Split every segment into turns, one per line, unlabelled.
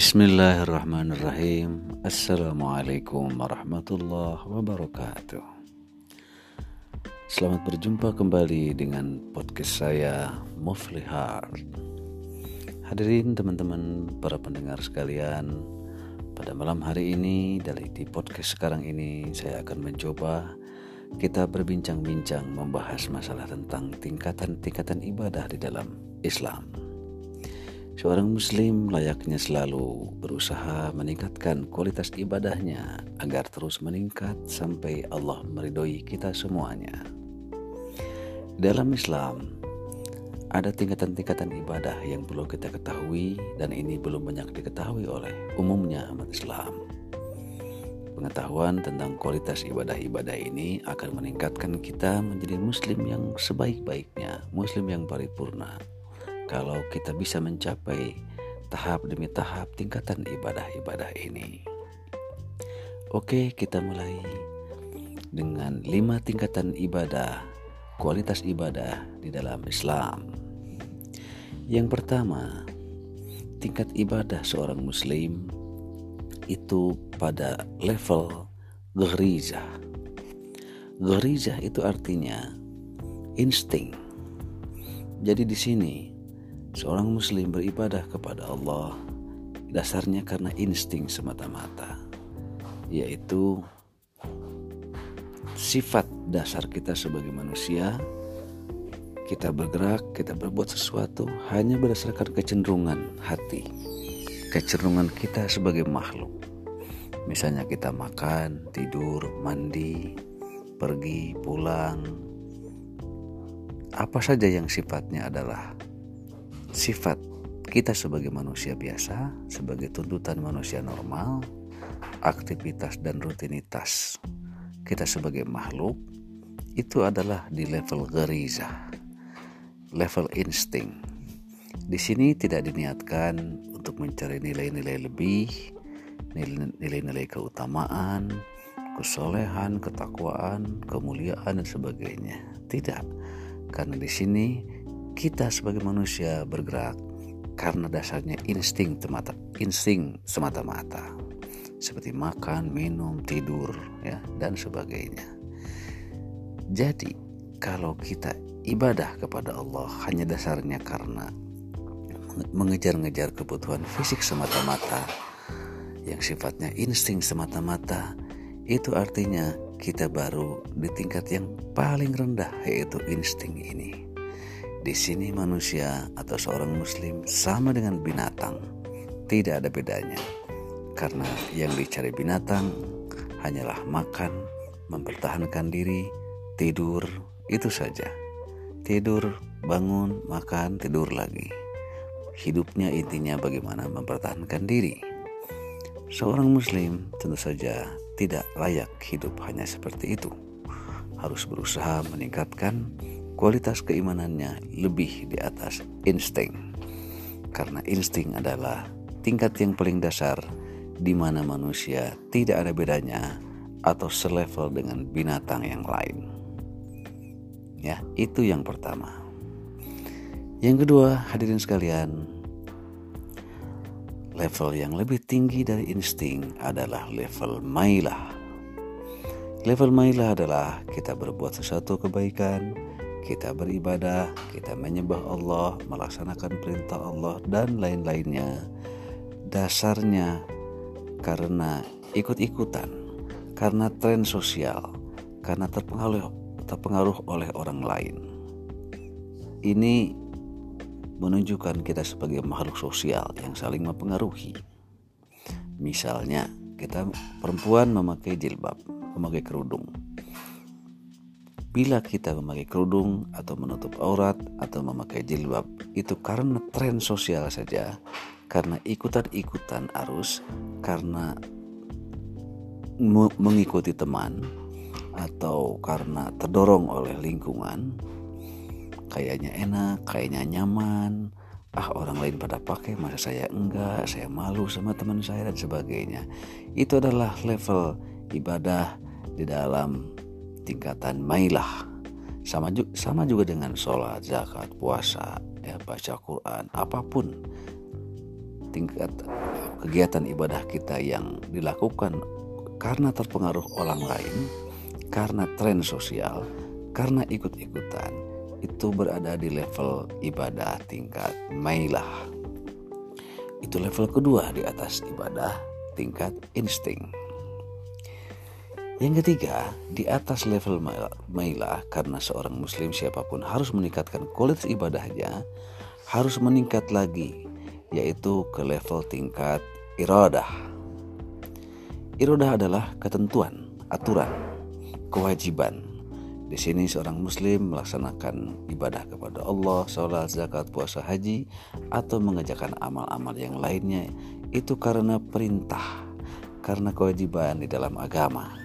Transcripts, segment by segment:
Bismillahirrahmanirrahim. Assalamualaikum warahmatullahi wabarakatuh. Selamat berjumpa kembali dengan podcast saya Muflihar. Hadirin teman-teman para pendengar sekalian Pada malam hari ini dari di podcast sekarang ini Saya akan mencoba kita berbincang-bincang membahas masalah tentang tingkatan-tingkatan ibadah di dalam Islam Seorang muslim layaknya selalu berusaha meningkatkan kualitas ibadahnya agar terus meningkat sampai Allah meridhoi kita semuanya. Dalam Islam, ada tingkatan-tingkatan ibadah yang perlu kita ketahui dan ini belum banyak diketahui oleh umumnya umat Islam. Pengetahuan tentang kualitas ibadah-ibadah ini akan meningkatkan kita menjadi muslim yang sebaik-baiknya, muslim yang paripurna, kalau kita bisa mencapai tahap demi tahap tingkatan ibadah-ibadah ini. Oke, kita mulai dengan lima tingkatan ibadah, kualitas ibadah di dalam Islam. Yang pertama, tingkat ibadah seorang muslim itu pada level gerizah. Gerizah itu artinya insting. Jadi di sini Seorang muslim beribadah kepada Allah dasarnya karena insting semata-mata, yaitu sifat dasar kita sebagai manusia. Kita bergerak, kita berbuat sesuatu hanya berdasarkan kecenderungan hati, kecenderungan kita sebagai makhluk. Misalnya kita makan, tidur, mandi, pergi, pulang, apa saja yang sifatnya adalah sifat kita sebagai manusia biasa, sebagai tuntutan manusia normal, aktivitas dan rutinitas kita sebagai makhluk itu adalah di level geriza, level insting. Di sini tidak diniatkan untuk mencari nilai-nilai lebih, nilai-nilai keutamaan, kesolehan, ketakwaan, kemuliaan dan sebagainya. Tidak, karena di sini kita sebagai manusia bergerak karena dasarnya insting semata insting semata-mata seperti makan, minum, tidur ya dan sebagainya. Jadi kalau kita ibadah kepada Allah hanya dasarnya karena mengejar-ngejar kebutuhan fisik semata-mata yang sifatnya insting semata-mata itu artinya kita baru di tingkat yang paling rendah yaitu insting ini. Di sini manusia atau seorang muslim sama dengan binatang. Tidak ada bedanya. Karena yang dicari binatang hanyalah makan, mempertahankan diri, tidur, itu saja. Tidur, bangun, makan, tidur lagi. Hidupnya intinya bagaimana mempertahankan diri. Seorang muslim tentu saja tidak layak hidup hanya seperti itu. Harus berusaha meningkatkan kualitas keimanannya lebih di atas insting. Karena insting adalah tingkat yang paling dasar di mana manusia tidak ada bedanya atau selevel dengan binatang yang lain. Ya, itu yang pertama. Yang kedua, hadirin sekalian, level yang lebih tinggi dari insting adalah level mailah. Level mailah adalah kita berbuat sesuatu kebaikan, kita beribadah, kita menyembah Allah, melaksanakan perintah Allah, dan lain-lainnya. Dasarnya karena ikut-ikutan, karena tren sosial, karena terpengaruh, terpengaruh oleh orang lain. Ini menunjukkan kita sebagai makhluk sosial yang saling mempengaruhi. Misalnya, kita perempuan memakai jilbab, memakai kerudung Bila kita memakai kerudung atau menutup aurat atau memakai jilbab itu karena tren sosial saja, karena ikutan-ikutan arus, karena mengikuti teman atau karena terdorong oleh lingkungan, kayaknya enak, kayaknya nyaman, ah orang lain pada pakai masa saya enggak, saya malu sama teman saya dan sebagainya. Itu adalah level ibadah di dalam tingkatan mailah sama juga, sama juga dengan sholat zakat puasa ya baca Quran apa pun tingkat kegiatan ibadah kita yang dilakukan karena terpengaruh orang lain, karena tren sosial, karena ikut-ikutan, itu berada di level ibadah tingkat mailah. Itu level kedua di atas ibadah tingkat insting. Yang ketiga, di atas level mailah karena seorang muslim siapa pun harus meningkatkan kualitas ibadahnya, harus meningkat lagi, yaitu ke level tingkat iradah. Iradah adalah ketentuan, aturan, kewajiban. Di sini seorang muslim melaksanakan ibadah kepada Allah, sholat, zakat, puasa, haji, atau mengerjakan amal-amal yang lainnya itu karena perintah, karena kewajiban di dalam agama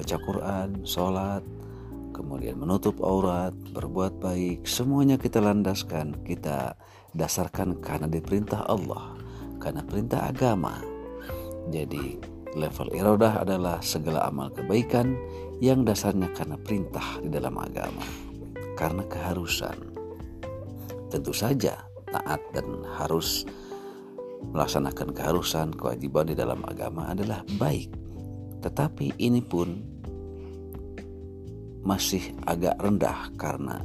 baca Quran, sholat, kemudian menutup aurat, berbuat baik, semuanya kita landaskan, kita dasarkan karena diperintah Allah, karena perintah agama. Jadi level irodah adalah segala amal kebaikan yang dasarnya karena perintah di dalam agama, karena keharusan. Tentu saja taat dan harus melaksanakan keharusan kewajiban di dalam agama adalah baik tetapi ini pun masih agak rendah karena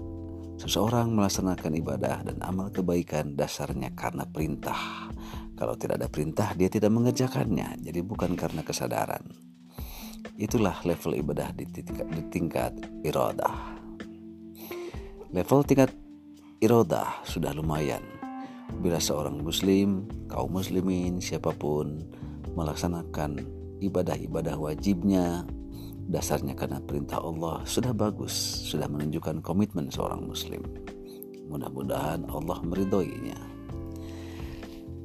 seseorang melaksanakan ibadah dan amal kebaikan dasarnya karena perintah. Kalau tidak ada perintah, dia tidak mengerjakannya. Jadi bukan karena kesadaran. Itulah level ibadah di tingkat, di tingkat irodah. Level tingkat irodah sudah lumayan. Bila seorang muslim, kaum muslimin, siapa pun melaksanakan ibadah-ibadah wajibnya dasarnya karena perintah Allah sudah bagus, sudah menunjukkan komitmen seorang muslim. Mudah-mudahan Allah meridhoinya.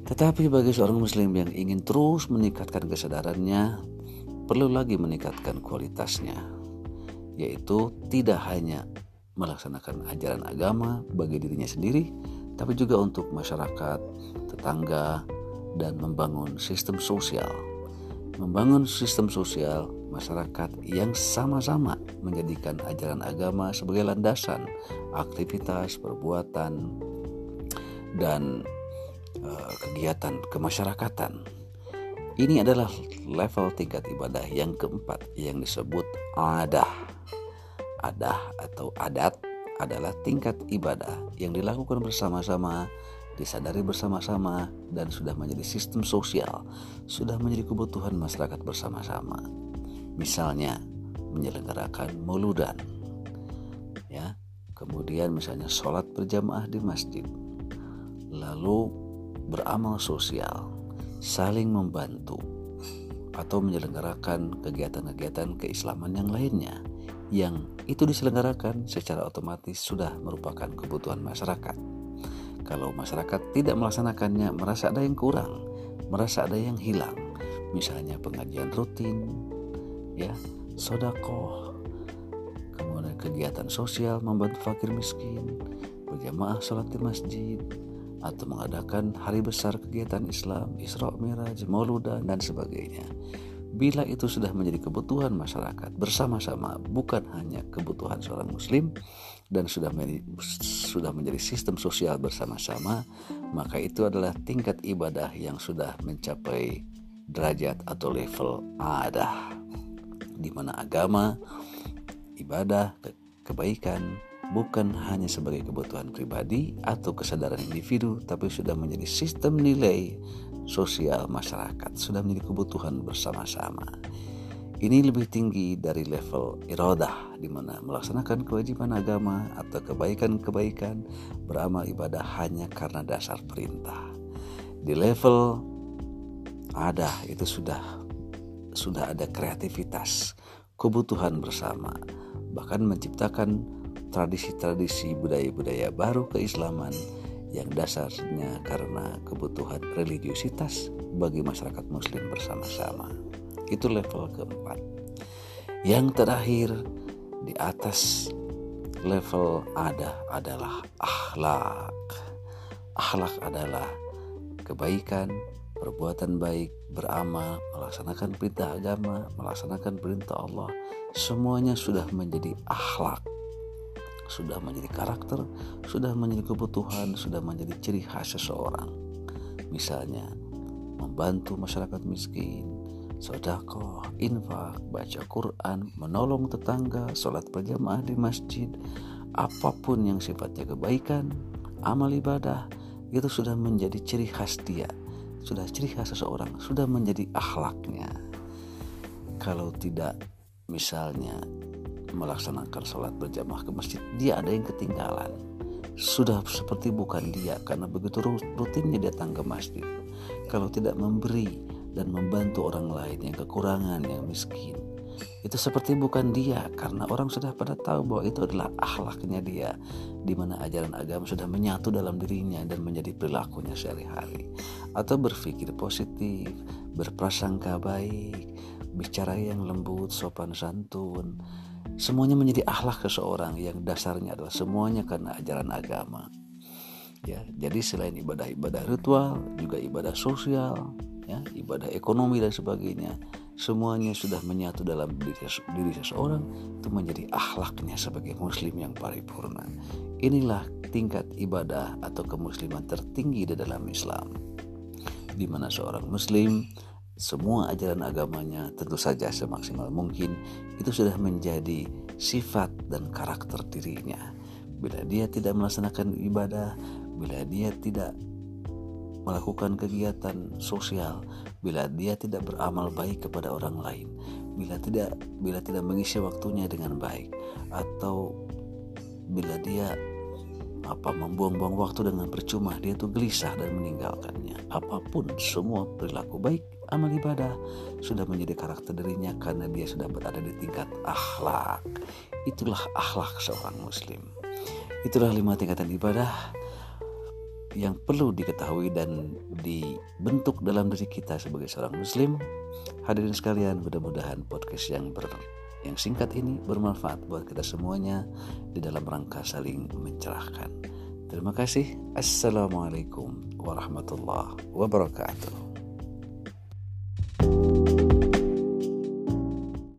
Tetapi bagi seorang muslim yang ingin terus meningkatkan kesadarannya, perlu lagi meningkatkan kualitasnya, yaitu tidak hanya melaksanakan ajaran agama bagi dirinya sendiri, tapi juga untuk masyarakat, tetangga, dan membangun sistem sosial membangun sistem sosial masyarakat yang sama-sama menjadikan ajaran agama sebagai landasan aktivitas, perbuatan, dan uh, kegiatan kemasyarakatan. Ini adalah level tingkat ibadah yang keempat yang disebut adah. Adah atau adat adalah tingkat ibadah yang dilakukan bersama-sama disadari bersama-sama dan sudah menjadi sistem sosial, sudah menjadi kebutuhan masyarakat bersama-sama. Misalnya menyelenggarakan mauludan, ya, kemudian misalnya sholat berjamaah di masjid, lalu beramal sosial, saling membantu, atau menyelenggarakan kegiatan-kegiatan keislaman yang lainnya yang itu diselenggarakan secara otomatis sudah merupakan kebutuhan masyarakat kalau masyarakat tidak melaksanakannya, merasa ada yang kurang, merasa ada yang hilang. Misalnya pengajian rutin, ya, sodako, kemudian kegiatan sosial membantu fakir miskin, berjamaah sholat di masjid, atau mengadakan hari besar kegiatan Islam, Isra Miraj, Mauludan dan sebagainya. Bila itu sudah menjadi kebutuhan masyarakat bersama-sama, bukan hanya kebutuhan seorang muslim dan sudah menjadi, sudah menjadi sistem sosial bersama-sama, maka itu adalah tingkat ibadah yang sudah mencapai derajat atau level ada di mana agama, ibadah, kebaikan bukan hanya sebagai kebutuhan pribadi atau kesadaran individu, tapi sudah menjadi sistem nilai sosial masyarakat sudah menjadi kebutuhan bersama-sama. Ini lebih tinggi dari level iradah di mana melaksanakan kewajiban agama atau kebaikan-kebaikan beramal ibadah hanya karena dasar perintah. Di level ada itu sudah sudah ada kreativitas, kebutuhan bersama, bahkan menciptakan tradisi-tradisi budaya-budaya baru keislaman yang dasarnya karena kebutuhan religiusitas bagi masyarakat muslim bersama-sama. Itu level keempat. Yang terakhir di atas level ada adalah akhlak. Akhlak adalah kebaikan, perbuatan baik, beramal, melaksanakan perintah agama, melaksanakan perintah Allah. Semuanya sudah menjadi akhlak sudah menjadi karakter, sudah menjadi kebutuhan, sudah menjadi ciri khas seseorang. Misalnya, membantu masyarakat miskin, sodakoh, infak, baca Quran, menolong tetangga, sholat berjamaah di masjid, apa pun yang sifatnya kebaikan, amal ibadah, itu sudah menjadi ciri khas dia, sudah ciri khas seseorang, sudah menjadi akhlaknya. Kalau tidak misalnya melaksanakan sholat berjamaah ke masjid, dia ada yang ketinggalan. Sudah seperti bukan dia karena begitu rutinnya datang ke masjid kalau tidak memberi dan membantu orang lain yang kekurangan, yang miskin. Itu seperti bukan dia karena orang sudah pada tahu bahwa itu adalah akhlaknya dia di mana ajaran agama sudah menyatu dalam dirinya dan menjadi perilakunya sehari-hari atau berpikir positif, berprasangka baik, bicara yang lembut, sopan santun. Semuanya menjadi akhlak seseorang yang dasarnya adalah semuanya karena ajaran agama ya jadi selain ibadah-ibadah ritual juga ibadah sosial ya ibadah ekonomi dan sebagainya semuanya sudah menyatu dalam diri, diri seseorang itu menjadi akhlaknya sebagai muslim yang paripurna. Inilah tingkat ibadah atau kemusliman tertinggi di dalam Islam. Di mana seorang muslim semua ajaran agamanya tentu saja semaksimal mungkin itu sudah menjadi sifat dan karakter dirinya. Bila dia tidak melaksanakan ibadah bila dia tidak melakukan kegiatan sosial, bila dia tidak beramal baik kepada orang lain, bila tidak bila tidak mengisi waktunya dengan baik atau bila dia apa membuang-buang waktu dengan percuma dia tuh gelisah dan meninggalkannya. Apa pun semua perilaku baik amal ibadah sudah menjadi karakter dirinya karena dia sudah berada di tingkat akhlak. Itulah akhlak seorang muslim. Itulah lima tingkatan ibadah yang perlu diketahui dan dibentuk dalam diri kita sebagai seorang muslim. Hadirin sekalian, mudah-mudahan podcast yang ber yang singkat ini bermanfaat buat kita semuanya di dalam rangka saling mencerahkan. Terima kasih. Assalamualaikum warahmatullahi wabarakatuh.